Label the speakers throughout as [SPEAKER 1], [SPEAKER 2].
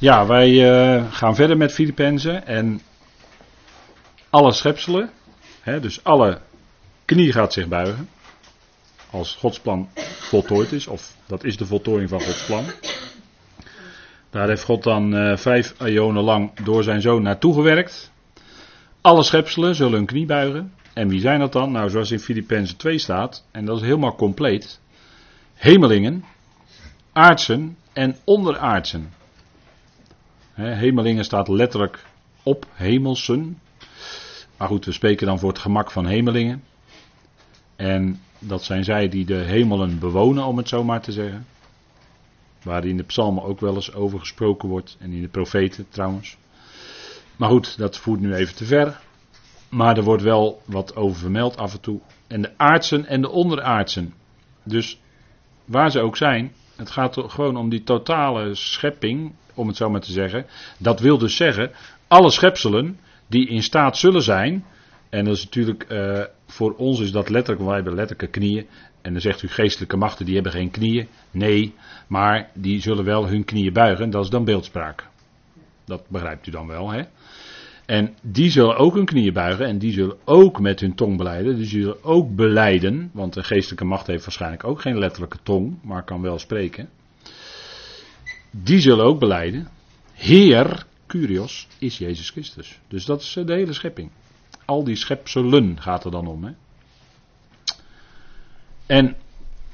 [SPEAKER 1] Ja, wij eh, gaan verder met Filippenzen en alle schepselen, hè, dus alle knie gaat zich buigen. Als Gods plan voltooid is, of dat is de voltooiing van Gods plan. Daar heeft God dan uh, vijf eonen lang door zijn zoon naartoe gewerkt. Alle schepselen zullen hun knie buigen. En wie zijn dat dan? Nou, zoals in Filippenzen 2 staat, en dat is helemaal compleet. Hemelingen, aardsen en onderaardsen. Hemelingen staat letterlijk op hemelsen. Maar goed, we spreken dan voor het gemak van hemelingen. En dat zijn zij die de hemelen bewonen, om het zo maar te zeggen. Waar in de psalmen ook wel eens over gesproken wordt. En in de profeten trouwens. Maar goed, dat voert nu even te ver. Maar er wordt wel wat over vermeld af en toe. En de aardsen en de onderaardsen. Dus waar ze ook zijn, het gaat gewoon om die totale schepping, om het zo maar te zeggen. Dat wil dus zeggen, alle schepselen die in staat zullen zijn. En dat is natuurlijk, uh, voor ons is dat letterlijk, wij hebben letterlijke knieën. En dan zegt u geestelijke machten, die hebben geen knieën. Nee, maar die zullen wel hun knieën buigen. Dat is dan beeldspraak. Dat begrijpt u dan wel, hè? En die zullen ook hun knieën buigen en die zullen ook met hun tong beleiden. Die zullen ook beleiden, want de geestelijke macht heeft waarschijnlijk ook geen letterlijke tong, maar kan wel spreken. Die zullen ook beleiden. Heer, Curios, is Jezus Christus. Dus dat is eh, de hele schepping. Al die schepselen gaat er dan om. Hè? En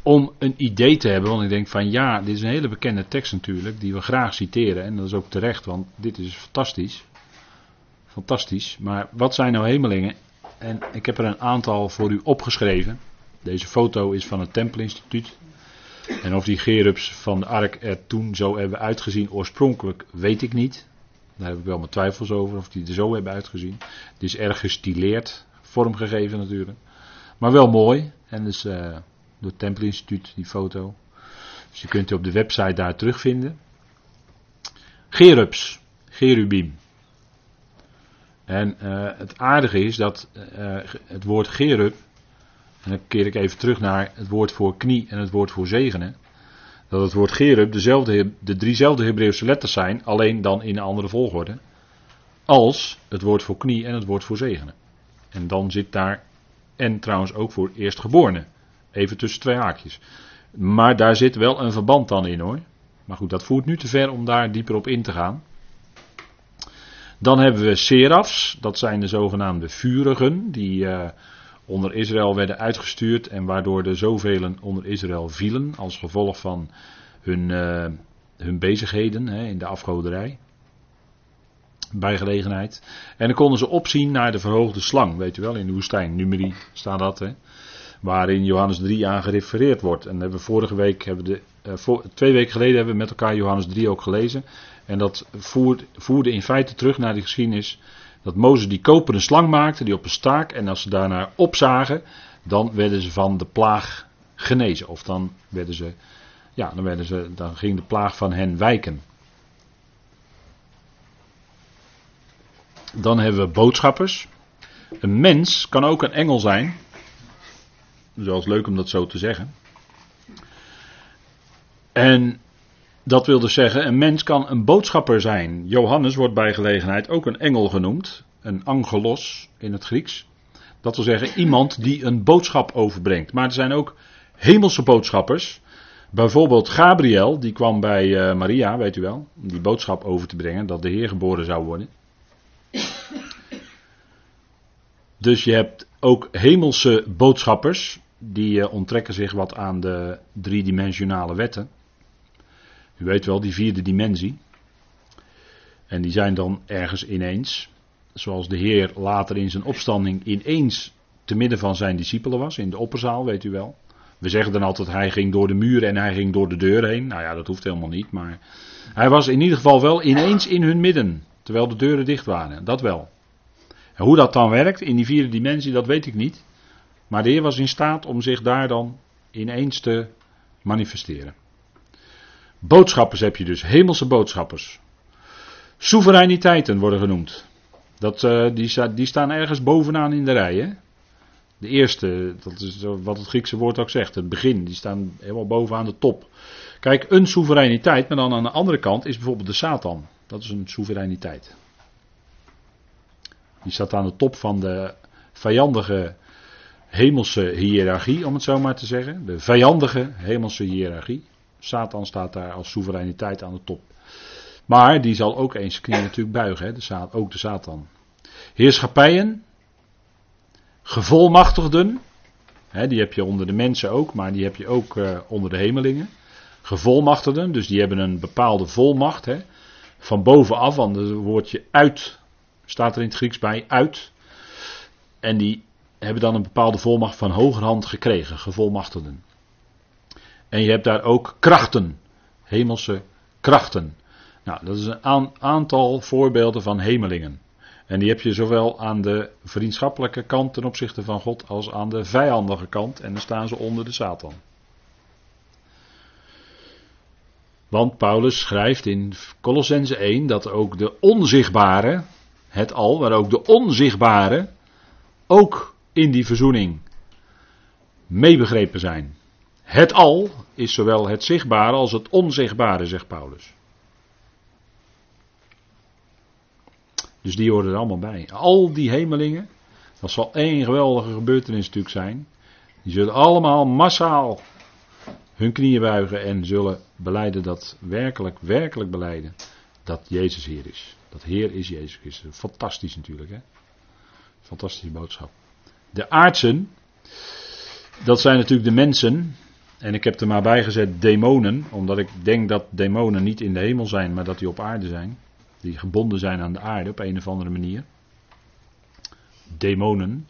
[SPEAKER 1] om een idee te hebben, want ik denk van ja, dit is een hele bekende tekst natuurlijk, die we graag citeren. En dat is ook terecht, want dit is fantastisch. Fantastisch. Maar wat zijn nou hemelingen? En ik heb er een aantal voor u opgeschreven. Deze foto is van het Tempelinstituut. En of die gerubs van de ark er toen zo hebben uitgezien oorspronkelijk, weet ik niet. Daar heb ik wel mijn twijfels over of die er zo hebben uitgezien. Het is erg gestileerd, vormgegeven natuurlijk. Maar wel mooi. En dus uh, door het Tempelinstituut, die foto. Dus je kunt u op de website daar terugvinden. Gerubs, Gerubim. En uh, het aardige is dat uh, het woord gerub, en dan keer ik even terug naar het woord voor knie en het woord voor zegenen, dat het woord gerub dezelfde, de driezelfde Hebreeuwse letters zijn, alleen dan in een andere volgorde, als het woord voor knie en het woord voor zegenen. En dan zit daar, en trouwens ook voor eerstgeborene, even tussen twee haakjes. Maar daar zit wel een verband dan in hoor. Maar goed, dat voert nu te ver om daar dieper op in te gaan. Dan hebben we serafs, dat zijn de zogenaamde vurigen, die uh, onder Israël werden uitgestuurd en waardoor er zoveel onder Israël vielen als gevolg van hun, uh, hun bezigheden hè, in de afgoderij. Bij gelegenheid. En dan konden ze opzien naar de verhoogde slang, weet u wel, in de woestijn. Numeri staat dat, hè, waarin Johannes 3 aan gerefereerd wordt. En hebben vorige week, hebben de, voor, twee weken geleden hebben we met elkaar Johannes 3 ook gelezen. En dat voerde in feite terug naar de geschiedenis dat Mozes die koperen slang maakte, die op een staak, en als ze daarnaar opzagen, dan werden ze van de plaag genezen. Of dan werden ze, ja, dan, werden ze, dan ging de plaag van hen wijken. Dan hebben we boodschappers. Een mens kan ook een engel zijn. Zoals leuk om dat zo te zeggen. En dat wil dus zeggen, een mens kan een boodschapper zijn. Johannes wordt bij gelegenheid ook een engel genoemd, een angelos in het Grieks. Dat wil zeggen, iemand die een boodschap overbrengt. Maar er zijn ook hemelse boodschappers. Bijvoorbeeld Gabriel, die kwam bij uh, Maria, weet u wel, om die boodschap over te brengen dat de Heer geboren zou worden. Dus je hebt ook hemelse boodschappers, die uh, onttrekken zich wat aan de driedimensionale wetten. U weet wel, die vierde dimensie. En die zijn dan ergens ineens. Zoals de Heer later in zijn opstanding ineens te midden van zijn discipelen was, in de opperzaal, weet u wel. We zeggen dan altijd, hij ging door de muren en hij ging door de deur heen. Nou ja, dat hoeft helemaal niet, maar hij was in ieder geval wel ineens in hun midden, terwijl de deuren dicht waren. Dat wel. En hoe dat dan werkt in die vierde dimensie, dat weet ik niet. Maar de Heer was in staat om zich daar dan ineens te manifesteren. Boodschappers heb je dus, hemelse boodschappers. Soevereiniteiten worden genoemd. Dat, uh, die, die, staan ergens bovenaan in de rij. Hè? De eerste, dat is wat het Griekse woord ook zegt, het begin, die staan helemaal bovenaan de top. Kijk, een soevereiniteit, maar dan aan de andere kant is bijvoorbeeld de Satan. Dat is een soevereiniteit. Die staat aan de top van de vijandige hemelse hiërarchie, om het zo maar te zeggen. De vijandige hemelse hiërarchie. Satan staat daar als soevereiniteit aan de top. Maar die zal ook eens knie natuurlijk buigen, hè? De, ook de Satan. Heerschappijen, gevolmachtigden, hè, die heb je onder de mensen ook, maar die heb je ook uh, onder de hemelingen. Gevolmachtigden, dus die hebben een bepaalde volmacht. Hè? Van bovenaf, want het woordje uit staat er in het Grieks bij, uit. En die hebben dan een bepaalde volmacht van hogerhand gekregen, gevolmachtigden. En je hebt daar ook krachten, hemelse krachten. Nou, dat is een aantal voorbeelden van hemelingen. En die heb je zowel aan de vriendschappelijke kant ten opzichte van God als aan de vijandige kant. En dan staan ze onder de Satan. Want Paulus schrijft in Colossense 1 dat ook de onzichtbare, het al, maar ook de onzichtbare, ook in die verzoening meebegrepen zijn. Het al is zowel het zichtbare als het onzichtbare, zegt Paulus. Dus die horen er allemaal bij. Al die hemelingen, dat zal één geweldige gebeurtenis natuurlijk zijn. Die zullen allemaal massaal hun knieën buigen en zullen beleiden dat werkelijk, werkelijk beleiden dat Jezus Heer is. Dat Heer is Jezus Christus. Fantastisch natuurlijk, hè? Fantastische boodschap. De aardsen, dat zijn natuurlijk de mensen. En ik heb er maar bij gezet demonen, omdat ik denk dat demonen niet in de hemel zijn, maar dat die op aarde zijn. Die gebonden zijn aan de aarde op een of andere manier. Demonen.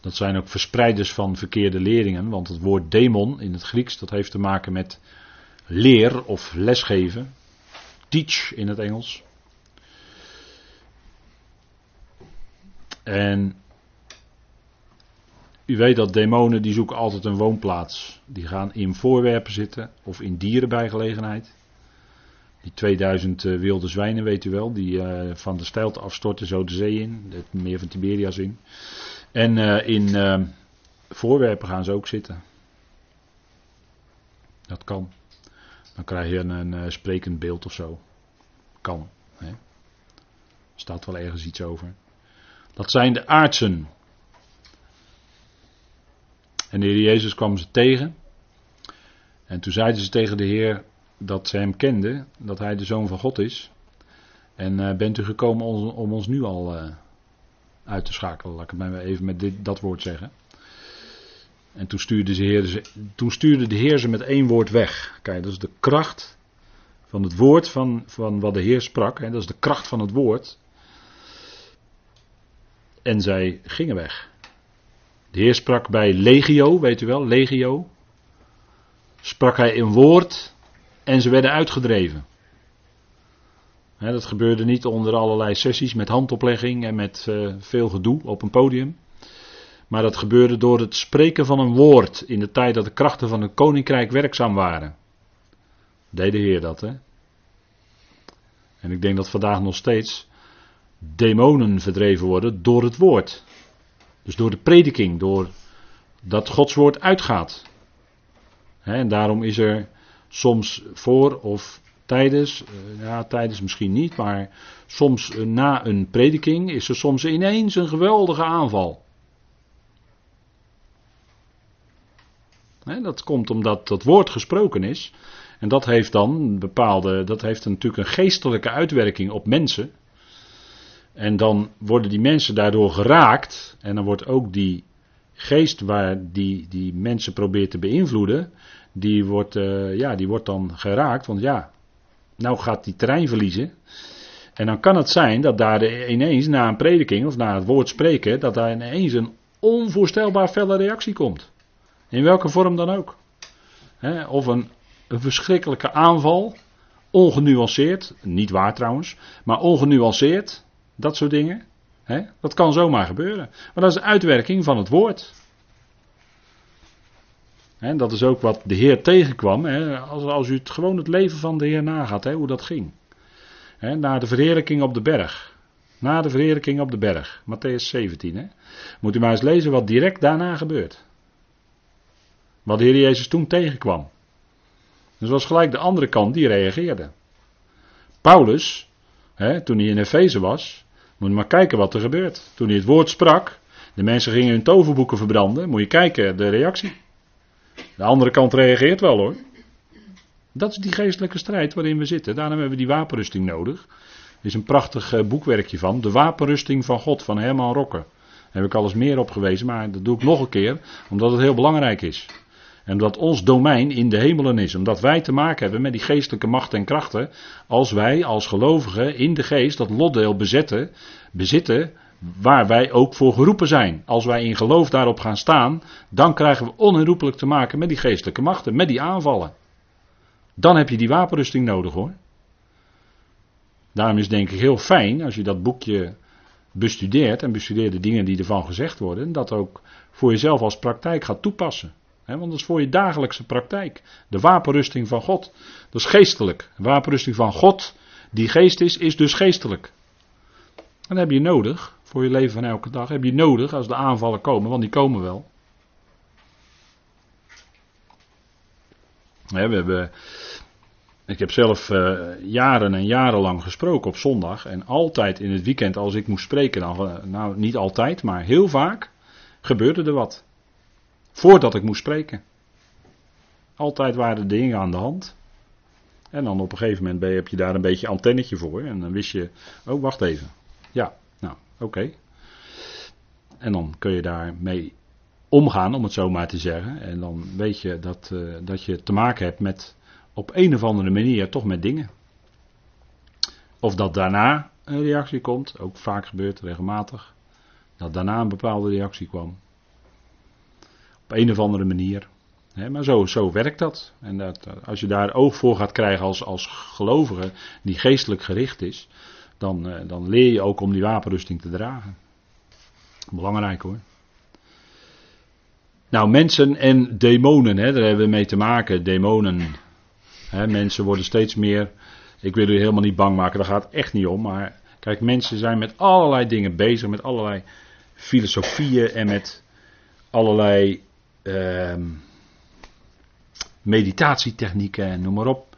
[SPEAKER 1] Dat zijn ook verspreiders van verkeerde leringen, want het woord demon in het Grieks dat heeft te maken met leer of lesgeven. Teach in het Engels. En u weet dat demonen die zoeken altijd een woonplaats. Die gaan in voorwerpen zitten of in dieren bij gelegenheid. Die 2000 uh, eh, wilde zwijnen, weet u wel, die uh, van de steilte afstorten zo de zee in, het meer van Tiberias in. En uh, in voorwerpen gaan ze ook zitten. Dat kan. Dan krijg je een, een sprekend beeld of zo. Kan. Hè? Staat wel ergens iets over. Dat zijn de aardsen. En de Heer Jezus kwam ze tegen. En toen zeiden ze tegen de Heer dat ze hem kenden, dat hij de Zoon van God is. En uh, bent u gekomen om, om ons nu al uh, uit te schakelen, laat ik het maar even met dit, dat woord zeggen. En toen stuurde, de heer, toen stuurde de Heer ze met één woord weg. Kijk, dat is de kracht van het woord van, van wat de Heer sprak. Dat is de kracht van het woord. En zij gingen weg. De Heer sprak bij legio, weet u wel, legio. Sprak hij een woord en ze werden uitgedreven. dat gebeurde niet onder allerlei sessies met handoplegging en met uh, veel gedoe op een podium. Maar dat gebeurde door het spreken van een woord in de tijd dat de krachten van het koninkrijk werkzaam waren. Deed de Heer dat, hè? En ik denk dat vandaag nog steeds demonen verdreven worden door het woord. Dus door de prediking, door dat Gods woord uitgaat. en daarom is er soms voor of tijdens, eh, ja tijdens misschien niet, maar soms eh, na een prediking is er soms ineens een geweldige aanval. dat komt omdat dat woord gesproken is. En dat heeft dan bepaalde, dat heeft natuurlijk een geestelijke uitwerking op mensen. En dan worden die mensen daardoor geraakt. En dan wordt ook die geest waar die, die mensen probeert te beïnvloeden, die wordt, uh, ja, die wordt dan geraakt. Want ja, nou gaat die terrein verliezen. En dan kan het zijn dat daar ineens na een prediking of na het woord spreken, dat daar ineens een onvoorstelbaar felle reactie komt. In welke vorm dan ook. of een, een verschrikkelijke aanval, ongenuanceerd, niet waar trouwens, maar ongenuanceerd, dat soort dingen. dat kan zomaar gebeuren. Maar dat is de uitwerking van het woord. En dat is ook wat de Heer tegenkwam. Hè, als, als u het gewoon het leven van de Heer nagaat, hè, hoe dat ging. Hè, na de verheerlijking op de berg. Na de verheerlijking op de berg. Matthäus 17. Hè. Moet u maar eens lezen wat direct daarna gebeurt. Wat de Heer Jezus toen tegenkwam. Dus was gelijk de andere kant die reageerde. Paulus Hè, toen hij in Efeze was. Moet je maar kijken wat er gebeurt. Toen hij het woord sprak, de mensen gingen hun toverboeken verbranden. Moet je kijken, de reactie. De andere kant reageert wel hoor. Dat is die geestelijke strijd waarin we zitten. Daarom hebben we die wapenrusting nodig. Er is een prachtig eh, boekwerkje van. De wapenrusting van God van Herman Rocker. Daar heb ik alles meer op gewezen, maar dat doe ik nog een keer, omdat het heel belangrijk is. En omdat ons domein in de hemelen is. Omdat wij te maken hebben met die geestelijke machten en krachten. Als wij als gelovigen in de geest dat lotdeel bezetten, bezitten. Waar wij ook voor geroepen zijn. Als wij in geloof daarop gaan staan. Dan krijgen we onherroepelijk te maken met die geestelijke machten. Met die aanvallen. Dan heb je die wapenrusting nodig hoor. Daarom is het denk ik heel fijn als je dat boekje bestudeert. En bestudeert de dingen die ervan gezegd worden. Dat ook voor jezelf als praktijk gaat toepassen want dat is voor je dagelijkse praktijk. De wapenrusting van God. Dat is geestelijk. De wapenrusting van God, die geest is, is dus geestelijk. En dat heb je nodig. Voor je leven van elke dag heb je nodig als de aanvallen komen, want die komen wel. we hebben, ik heb zelf uh, jaren en jarenlang gesproken op zondag. En altijd in het weekend als ik moest spreken, nou niet altijd, maar heel vaak gebeurde er wat. Voordat ik moest spreken. Altijd waren er dingen aan de hand. En dan op een gegeven moment ben je, heb je daar een beetje antennetje voor. En dan wist je, oh wacht even. Ja, nou oké. En dan kun je daarmee omgaan, om het zo maar te zeggen. En dan weet je dat, uh, dat je te maken hebt met op een of andere manier toch met dingen. Of dat daarna een reactie komt, ook vaak gebeurt regelmatig. Dat daarna een bepaalde reactie kwam. Op een of andere manier. maar zo, zo werkt dat. En dat, als je daar oog voor gaat krijgen als, als gelovige die geestelijk gericht is, dan, eh, dan leer je ook om die wapenrusting te dragen. Belangrijk hoor. Nou, mensen en demonen, hè, daar hebben we mee te maken. Demonen. Mensen worden steeds meer. Ik wil u helemaal niet bang maken, daar gaat het echt niet om. Maar kijk, mensen zijn met allerlei dingen bezig, met allerlei filosofieën en met allerlei meditatietechnieken en noem maar op.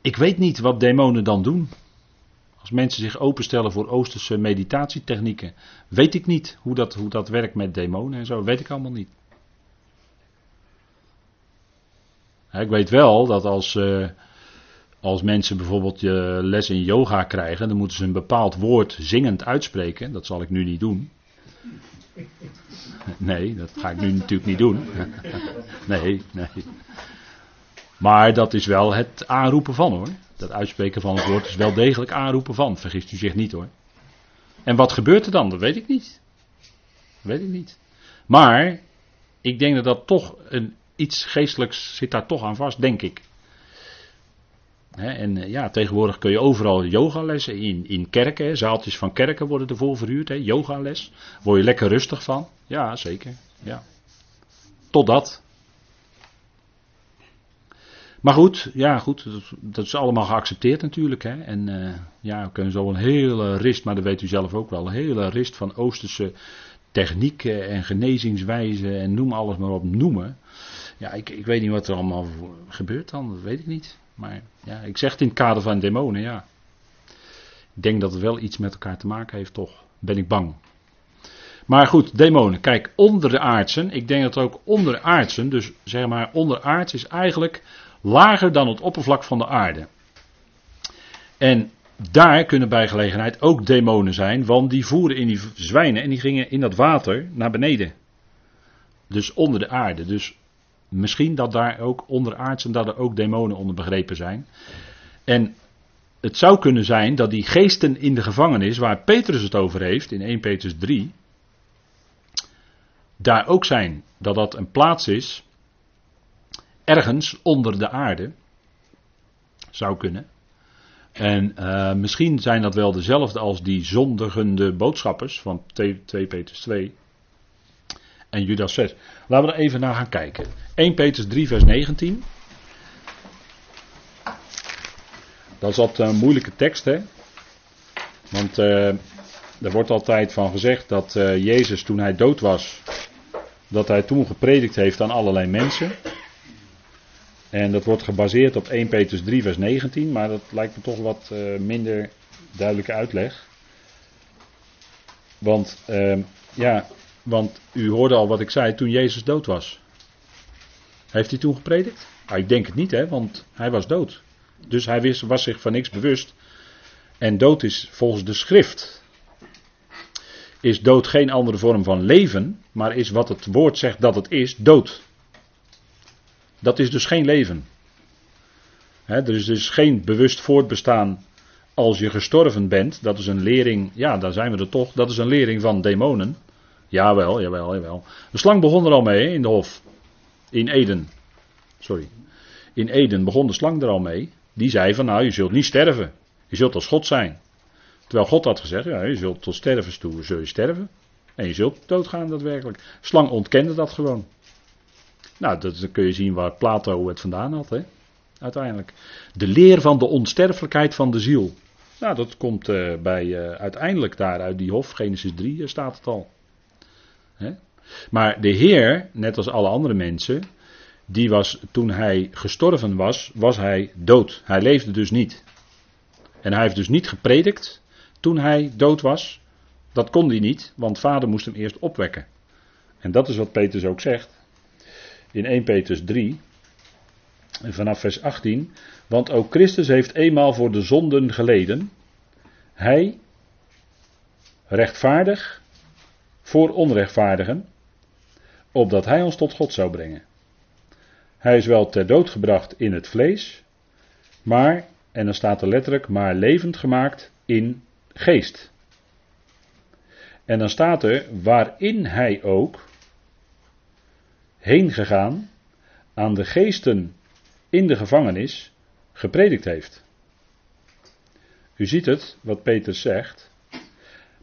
[SPEAKER 1] Ik weet niet wat demonen dan doen. Als mensen zich openstellen voor Oosterse meditatietechnieken, weet ik niet hoe dat, hoe dat werkt met demonen en zo, weet ik allemaal niet. ik weet wel dat als, uh, als mensen bijvoorbeeld je les in yoga krijgen, dan moeten ze een bepaald woord zingend uitspreken. Dat zal ik nu niet doen. Nee, dat ga ik nu natuurlijk niet doen. Nee, nee. Maar dat is wel het aanroepen van hoor. Dat uitspreken van het woord is wel degelijk aanroepen van. Vergist u zich niet hoor. En wat gebeurt er dan? Dat weet ik niet. Dat weet ik niet. Maar ik denk dat dat toch een, iets geestelijks zit daar toch aan vast, denk ik en eh, ja, tegenwoordig kun je overal yogalessen in, in kerken, zaaltjes van kerken worden ervoor verhuurd, yogales. Word je lekker rustig van? Ja, zeker. Ja. Totdat. Maar goed, ja, goed, dat, is allemaal geaccepteerd natuurlijk. Hè. En uh, ja, we kunnen zo een hele rist, maar dat weet u zelf ook wel, een hele rist van Oosterse technieken en genezingswijzen en noem alles maar op noemen. Ja, ik, ik weet niet wat er allemaal gebeurt dan, dat weet ik niet. Maar ja, ik zeg het in het kader van demonen, ja. Ik denk dat het wel iets met elkaar te maken heeft, toch? Ben ik bang. Maar goed, demonen. Kijk, onder de aardsen. Ik denk dat ook onder de aardsen, dus zeg maar onder aards is eigenlijk lager dan het oppervlak van de aarde. En daar kunnen bij gelegenheid ook demonen zijn, want die voeren in die zwijnen en die gingen in dat water naar beneden. Dus onder de aarde. Dus Misschien dat daar ook onderaards en dat er ook demonen onder begrepen zijn. En het zou kunnen zijn dat die geesten in de gevangenis, waar Petrus het over heeft in 1 Petrus 3, daar ook zijn. Dat dat een plaats is, ergens onder de aarde. Zou kunnen. En uh, misschien zijn dat wel dezelfde als die zondigende boodschappers van 2, 2 Petrus 2 en Judas 6. Laten we er even naar gaan kijken. 1 Petrus 3, vers 19. Dat is altijd een moeilijke tekst, hè? Want uh, er wordt altijd van gezegd dat uh, Jezus toen hij dood was, dat hij toen gepredikt heeft aan allerlei mensen. En dat wordt gebaseerd op 1 Petrus 3, vers 19, maar dat lijkt me toch wat uh, minder duidelijke uitleg. Want, ja, want u hoorde al wat ik zei toen Jezus dood was. Heeft hij toen gepredikt? Ah, ik denk het niet, hè, want hij was dood. Dus hij wist, was zich van niks bewust. En dood is volgens de schrift. Is dood geen andere vorm van leven, maar is wat het woord zegt dat het is, dood. Dat is dus geen leven. er is dus geen bewust voortbestaan als je gestorven bent. Dat is een lering, ja, daar zijn we er toch. Dat is een lering van demonen. Jawel, jawel, jawel. De slang begon er al mee in de hof. In Eden. Sorry. In Eden begon de slang er al mee. Die zei van nou, je zult niet sterven. Je zult als God zijn. Terwijl God had gezegd, ja, je zult tot sterven toe zul je sterven. En je zult doodgaan daadwerkelijk. Slang ontkende dat gewoon. Nou, dat, kun je zien waar Plato het vandaan had, hè? uiteindelijk. De leer van de onsterfelijkheid van de ziel. Nou, dat komt uh, bij uh, uiteindelijk daar uit die hof, Genesis 3 uh, staat het al. Maar de Heer, net als alle andere mensen, die was toen hij gestorven was, was hij dood. Hij leefde dus niet. En hij heeft dus niet gepredikt toen hij dood was. Dat kon hij niet, want vader moest hem eerst opwekken. En dat is wat Petrus ook zegt. In 1 Petrus 3, vanaf vers 18. Want ook Christus heeft eenmaal voor de zonden geleden. Hij, rechtvaardig, voor onrechtvaardigen, opdat hij ons tot God zou brengen. Hij is wel ter dood gebracht in het vlees, maar, en dan staat er letterlijk, maar levend gemaakt in geest. En dan staat er, waarin hij ook heen gegaan aan de geesten in de gevangenis gepredikt heeft. U ziet het, wat Petrus zegt.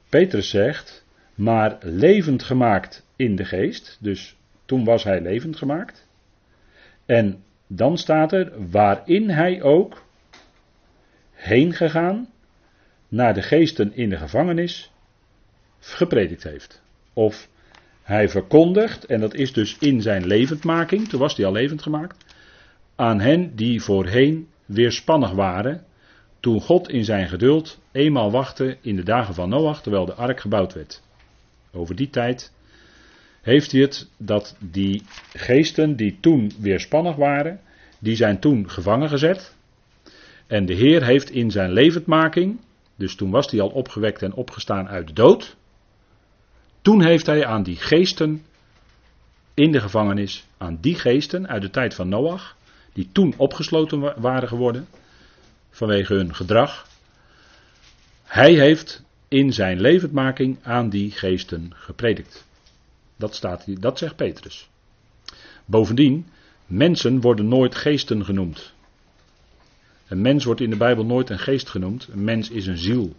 [SPEAKER 1] Petrus zegt, maar levend gemaakt in de geest, dus toen was hij levend gemaakt. En dan staat er, waarin hij ook heen gegaan naar de geesten in de gevangenis gepredikt heeft. Of hij verkondigt, en dat is dus in zijn levendmaking, toen was hij al levend gemaakt, aan hen die voorheen weerspannig waren, toen God in zijn geduld eenmaal wachtte in de dagen van Noach, terwijl de ark gebouwd werd. Over die tijd heeft hij het dat die geesten die toen weerspannig waren, die zijn toen gevangen gezet. En de Heer heeft in zijn levendmaking, dus toen was hij al opgewekt en opgestaan uit de dood, toen heeft hij aan die geesten in de gevangenis, aan die geesten uit de tijd van Noach, die toen opgesloten waren geworden vanwege hun gedrag, hij heeft in zijn levendmaking aan die geesten gepredikt. Dat, staat dat zegt Petrus. Bovendien, mensen worden nooit geesten genoemd. Een mens wordt in de Bijbel nooit een geest genoemd. Een mens is een ziel.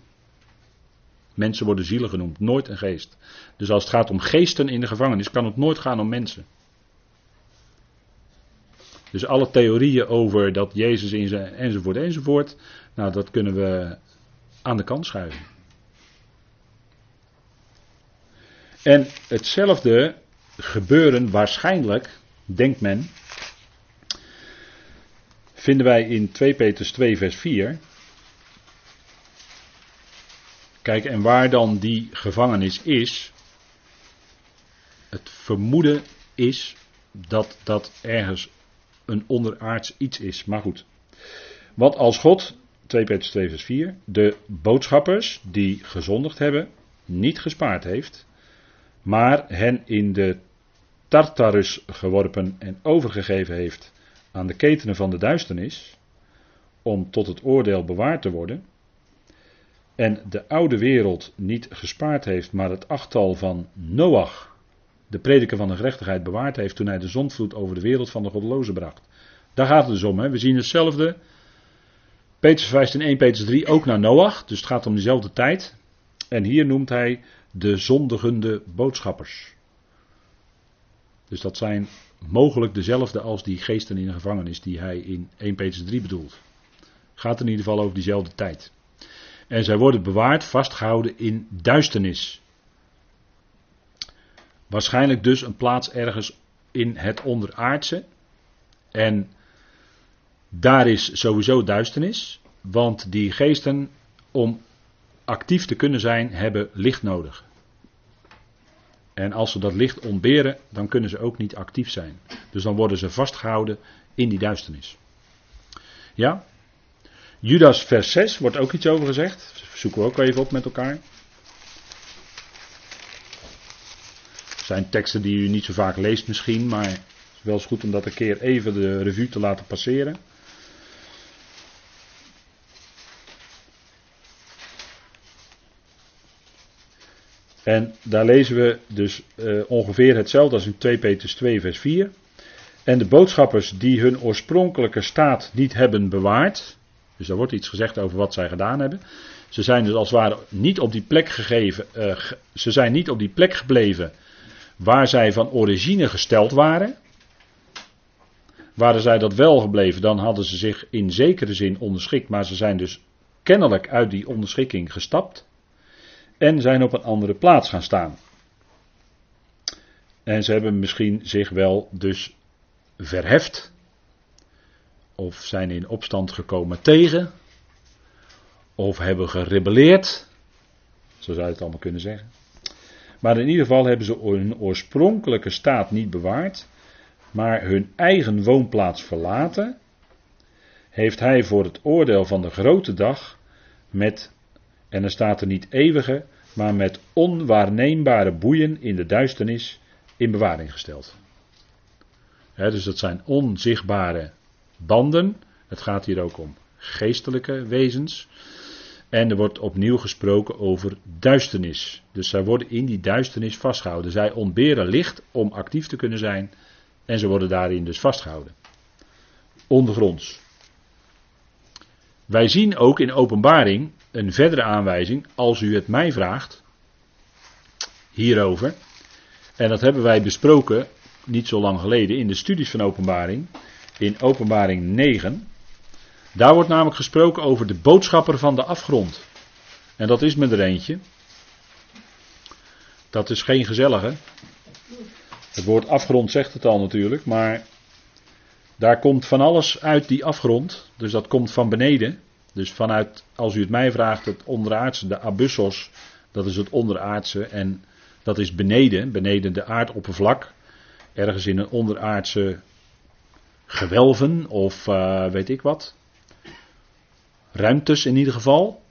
[SPEAKER 1] Mensen worden zielen genoemd, nooit een geest. Dus als het gaat om geesten in de gevangenis, kan het nooit gaan om mensen. Dus alle theorieën over dat Jezus in zijn enzovoort enzovoort, nou dat kunnen we aan de kant schuiven. En hetzelfde gebeuren waarschijnlijk, denkt men, vinden wij in 2 Petrus 2 vers 4. Kijk, en waar dan die gevangenis is, het vermoeden is dat dat ergens een onderaards iets is. Maar goed. Wat als God, 2 Petrus 2 vers 4, de boodschappers die gezondigd hebben, niet gespaard heeft, maar hen in de Tartarus geworpen en overgegeven heeft aan de ketenen van de duisternis, om tot het oordeel bewaard te worden, en de oude wereld niet gespaard heeft, maar het achttal van Noach, de prediker van de gerechtigheid, bewaard heeft toen hij de zondvloed over de wereld van de goddelozen bracht. Daar gaat het dus om. Hè. We zien hetzelfde. Petrus verwijst in 1 Petrus 3 ook naar Noach, dus het gaat om dezelfde tijd. En hier noemt hij de zondigende boodschappers. Dus dat zijn mogelijk dezelfde als die geesten in de gevangenis die hij in 1 Petrus 3 bedoelt. Gaat in ieder geval over diezelfde tijd. En zij worden bewaard, vastgehouden in duisternis. Waarschijnlijk dus een plaats ergens in het onderaardse. En Daar is sowieso duisternis, want die geesten, om actief te kunnen zijn, hebben licht nodig. En als ze dat licht ontberen, dan kunnen ze ook niet actief zijn. Dus dan worden ze vastgehouden in die duisternis. Ja? Judas vers 6 wordt ook iets over gezegd. Zoeken we ook even op met elkaar. Zijn teksten die u niet zo vaak leest misschien, maar het is wel eens goed om dat een keer even de revue te laten passeren. En daar lezen we dus uh, ongeveer hetzelfde als in 2 Petrus 2 vers 4. En de boodschappers die hun oorspronkelijke staat niet hebben bewaard. Dus daar wordt iets gezegd over wat zij gedaan hebben. Ze zijn dus als het ware niet op die plek gegeven. Uh, ze zijn niet op die plek gebleven waar zij van origine gesteld waren. Waren zij dat wel gebleven, dan hadden ze zich in zekere zin onderschikt. Maar ze zijn dus kennelijk uit die onderschikking gestapt. En zijn op een andere plaats gaan staan. En ze hebben misschien zich wel dus verheft. Of zijn in opstand gekomen tegen. Of hebben gerebelleerd. Zo zou je het allemaal kunnen zeggen. Maar in ieder geval hebben ze hun oorspronkelijke staat niet bewaard. Maar hun eigen woonplaats verlaten. Heeft hij voor het oordeel van de grote dag met, en er staat er niet eeuwige, maar met onwaarneembare boeien in de duisternis in bewaring gesteld. dus dat zijn onzichtbare banden. Het gaat hier ook om geestelijke wezens. En er wordt opnieuw gesproken over duisternis. Dus zij worden in die duisternis vastgehouden. Zij ontberen licht om actief te kunnen zijn. En ze worden daarin dus vastgehouden. Ondergronds. Wij zien ook in openbaring een verdere aanwijzing, als u het mij vraagt, hierover. En dat hebben wij besproken niet zo lang geleden in de studies van openbaring, in openbaring 9. Daar wordt namelijk gesproken over de boodschapper van de afgrond. En dat is met er eentje. Dat is geen gezellige. Het woord afgrond zegt het al natuurlijk, maar daar komt van alles uit die afgrond. Dus dat komt van beneden. Dus vanuit, als u het mij vraagt, het onderaardse, de abyssos, dat is het onderaardse en dat is beneden, beneden de aardoppervlak. Ergens in een onderaardse gewelven of uh, weet ik wat. Ruimtes in ieder geval.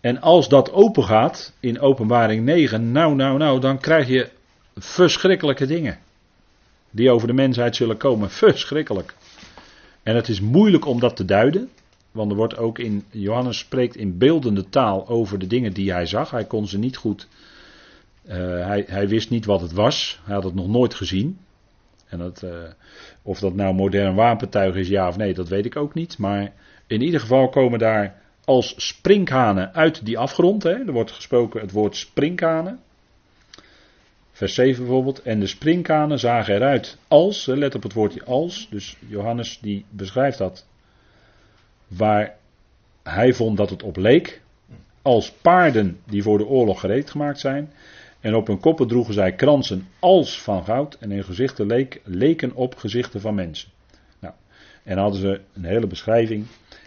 [SPEAKER 1] En als dat open gaat in openbaring 9, nou, nou, nou, dan krijg je verschrikkelijke dingen. Die over de mensheid zullen komen. Verschrikkelijk. En het is moeilijk om dat te duiden. Want er wordt ook in, Johannes spreekt in beeldende taal over de dingen die hij zag. Hij kon ze niet goed, uh, hij, hij, wist niet wat het was. Hij had het nog nooit gezien. En dat, uh, of dat nou modern wapentuig is, ja of nee, dat weet ik ook niet. Maar in ieder geval komen daar als sprinkhanen uit die afgrond. Hè. Er wordt gesproken het woord sprinkhanen. Vers 7 bijvoorbeeld. En de sprinkhanen zagen eruit als, let op het woordje als. Dus Johannes die beschrijft dat waar hij vond dat het op leek, als paarden die voor de oorlog gereed gemaakt zijn. En op hun koppen droegen zij kransen als van goud en hun gezichten leek, leken op gezichten van mensen. Nou, en dan hadden ze een hele beschrijving.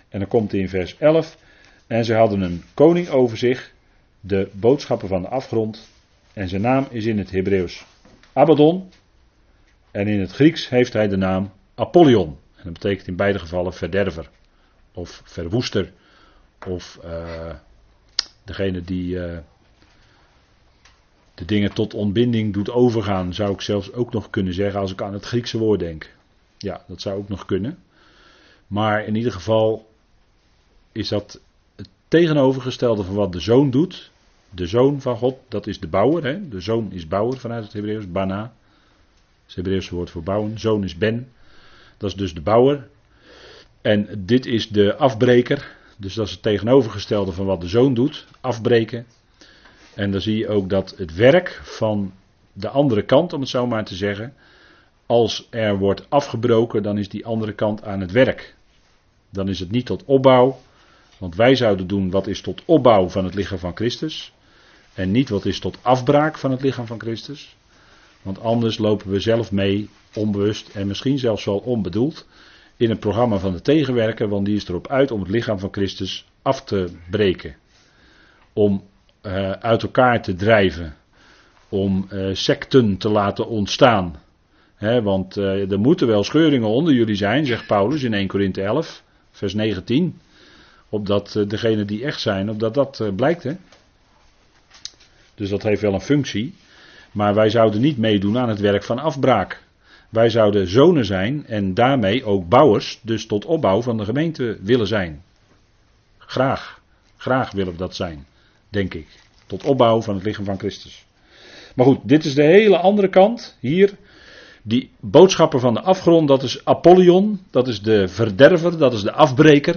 [SPEAKER 1] En dan komt in vers 11. En ze hadden een koning over zich, de boodschappen van de afgrond. En zijn naam is in het Hebreeuws Abaddon. En in het Grieks heeft hij de naam Apollyon. En dat betekent in beide gevallen verderver of verwoester, of uh, degene die uh, de dingen tot ontbinding doet overgaan, zou ik zelfs ook nog kunnen zeggen als ik aan het Griekse woord denk. Ja, dat zou ook nog kunnen. Maar in ieder geval is dat het tegenovergestelde van wat de zoon doet. De zoon van God, dat is de bouwer. Hè? De zoon is bouwer vanuit het Hebreeuws, bana. Het Hebreeuwse woord voor bouwen. Zoon is ben. Dat is dus de bouwer. En dit is de afbreker. Dus dat is het tegenovergestelde van wat de zoon doet. Afbreken. En dan zie je ook dat het werk van de andere kant, om het zo maar te zeggen. Als er wordt afgebroken, dan is die andere kant aan het werk. Dan is het niet tot opbouw. Want wij zouden doen wat is tot opbouw van het lichaam van Christus. En niet wat is tot afbraak van het lichaam van Christus. Want anders lopen we zelf mee, onbewust en misschien zelfs wel onbedoeld in het programma van de tegenwerker, want die is erop uit om het lichaam van Christus af te breken. Om uh, uit elkaar te drijven. Om uh, secten te laten ontstaan. Want uh, er moeten wel scheuringen onder jullie zijn, zegt Paulus in 1 Korinthe 11, vers 19. Opdat degenen die echt zijn, opdat dat blijkt. Hè? Dus dat heeft wel een functie. Maar wij zouden niet meedoen aan het werk van afbraak. Wij zouden zonen zijn en daarmee ook bouwers, dus tot opbouw van de gemeente willen zijn. Graag, graag willen we dat zijn, denk ik. Tot opbouw van het lichaam van Christus. Maar goed, dit is de hele andere kant. Hier, die boodschapper van de afgrond, dat is Apollyon, dat is de verderver, dat is de afbreker.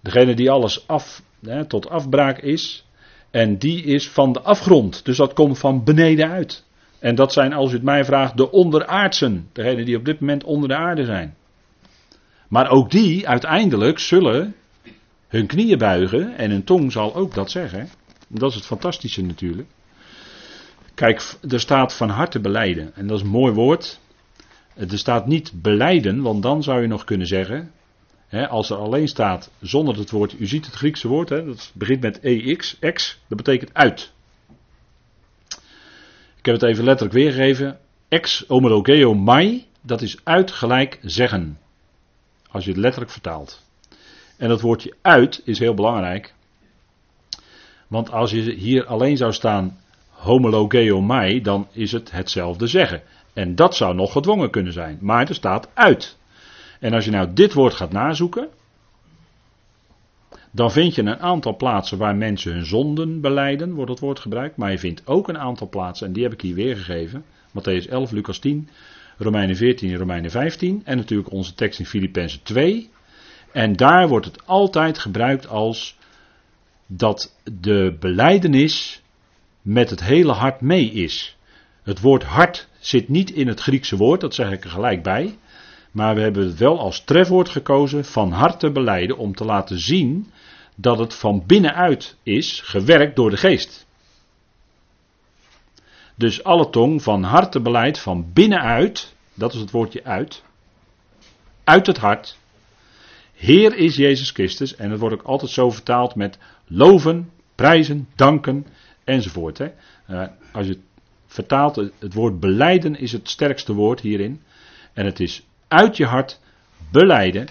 [SPEAKER 1] Degene die alles af, hè, tot afbraak is. En die is van de afgrond. Dus dat komt van beneden uit. En dat zijn, als u het mij vraagt, de onderaardsen. Degenen die op dit moment onder de aarde zijn. Maar ook die uiteindelijk zullen hun knieën buigen. En hun tong zal ook dat zeggen. Dat is het fantastische natuurlijk. Kijk, er staat van harte beleiden. En dat is een mooi woord. Er staat niet beleiden, want dan zou je nog kunnen zeggen. Hè, als er alleen staat zonder het woord. U ziet het Griekse woord, hè, dat begint met EX. Ex, dat betekent uit. Ik heb het even letterlijk weergegeven. Ex homologeo mai, dat is uit gelijk zeggen. Als je het letterlijk vertaalt. En dat woordje uit is heel belangrijk. Want als je hier alleen zou staan homologeo mai, dan is het hetzelfde zeggen. En dat zou nog gedwongen kunnen zijn. Maar er staat uit. En als je nou dit woord gaat nazoeken, dan vind je een aantal plaatsen waar mensen hun zonden beleiden, wordt het woord gebruikt. Maar je vindt ook een aantal plaatsen, en die heb ik hier weergegeven. Matthäus 11, Lucas 10, Romeinen 14 en Romeinen 15. En natuurlijk onze tekst in Filippenzen 2. En daar wordt het altijd gebruikt als dat de beleidenis met het hele hart mee is. Het woord hart zit niet in het Griekse woord, dat zeg ik er gelijk bij. Maar we hebben het wel als trefwoord gekozen van harte beleiden om te laten zien dat het van binnenuit is, gewerkt door de geest. Dus alle tong van harte beleid van binnenuit, dat is het woordje uit, uit het hart. Heer is Jezus Christus en dat wordt ook altijd zo vertaald met loven, prijzen, danken enzovoort. Hè. Uh, als je het vertaalt, het woord beleiden is het sterkste woord hierin. En het is uit je hart beleiden.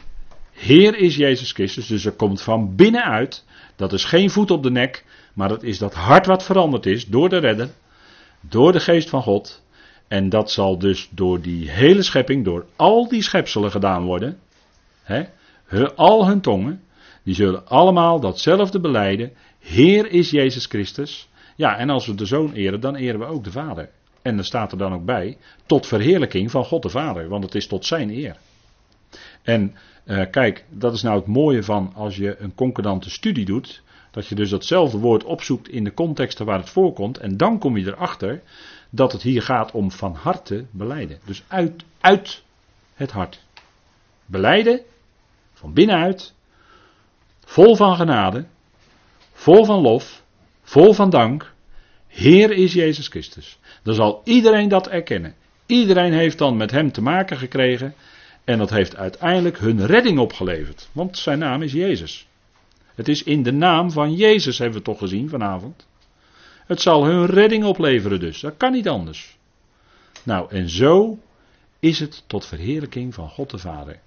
[SPEAKER 1] Heer is Jezus Christus, dus er komt van binnenuit. Dat is geen voet op de nek, maar dat is dat hart wat veranderd is door de redder, door de geest van God. En dat zal dus door die hele schepping, door al die schepselen gedaan worden. Hè, al hun tongen, die zullen allemaal datzelfde beleiden. Heer is Jezus Christus. Ja, en als we de Zoon eren, dan eren we ook de Vader. En er staat er dan ook bij, tot verheerlijking van God de Vader, want het is tot zijn eer. En uh, kijk, dat is nou het mooie van als je een concordante studie doet, dat je dus datzelfde woord opzoekt in de contexten waar het voorkomt, en dan kom je erachter dat het hier gaat om van harte beleiden. Dus uit, uit het hart. Beleiden, van binnenuit, vol van genade, vol van lof, vol van dank. Heer is Jezus Christus. Dan zal iedereen dat erkennen. Iedereen heeft dan met hem te maken gekregen. En dat heeft uiteindelijk hun redding opgeleverd. Want zijn naam is Jezus. Het is in de naam van Jezus, hebben we toch gezien vanavond. Het zal hun redding opleveren dus. Dat kan niet anders. Nou, en zo is het tot verheerlijking van God de Vader.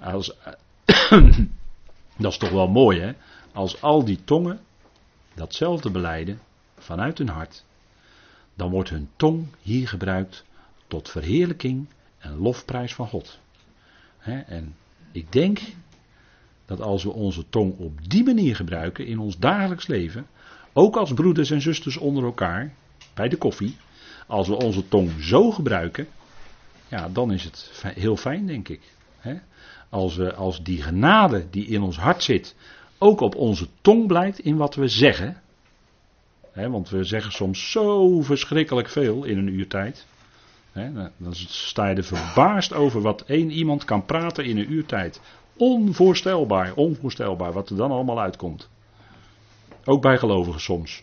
[SPEAKER 1] Als, dat is toch wel mooi, hè? Als al die tongen datzelfde beleiden vanuit hun hart, dan wordt hun tong hier gebruikt tot verheerlijking en lofprijs van God. En ik denk dat als we onze tong op die manier gebruiken in ons dagelijks leven, ook als broeders en zusters onder elkaar, bij de koffie, als we onze tong zo gebruiken, ja, dan is het heel fijn, denk ik. Als, we, als die genade die in ons hart zit, ook op onze tong blijkt in wat we zeggen, want we zeggen soms zo verschrikkelijk veel in een uur tijd. Dan sta je er verbaasd over wat één iemand kan praten in een uur tijd. Onvoorstelbaar, onvoorstelbaar wat er dan allemaal uitkomt. Ook bij gelovigen soms.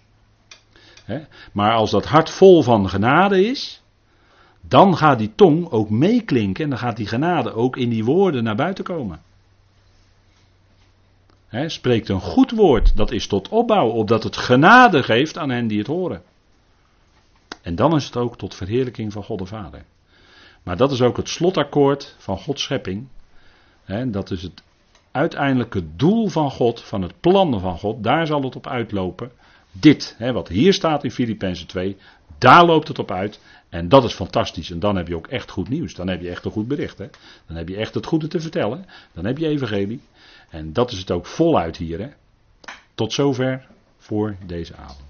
[SPEAKER 1] maar als dat hart vol van genade is, Dan gaat die tong ook meeklinken en dan gaat die genade ook in die woorden naar buiten komen. He, spreekt een goed woord, dat is tot opbouw, opdat het genade geeft aan hen die het horen. En dan is het ook tot verheerlijking van God de Vader. Maar dat is ook het slotakkoord van Gods schepping. He, dat is het uiteindelijke doel van God, van het plan van God. Daar zal het op uitlopen. Dit, wat hier staat in Filippenzen 2, daar loopt het op uit. En dat is fantastisch. En dan heb je ook echt goed nieuws. Dan heb je echt een goed bericht. Hè? Dan heb je echt het goede te vertellen. Dan heb je evangelie. En dat is het ook voluit hier. Hè? Tot zover voor deze avond.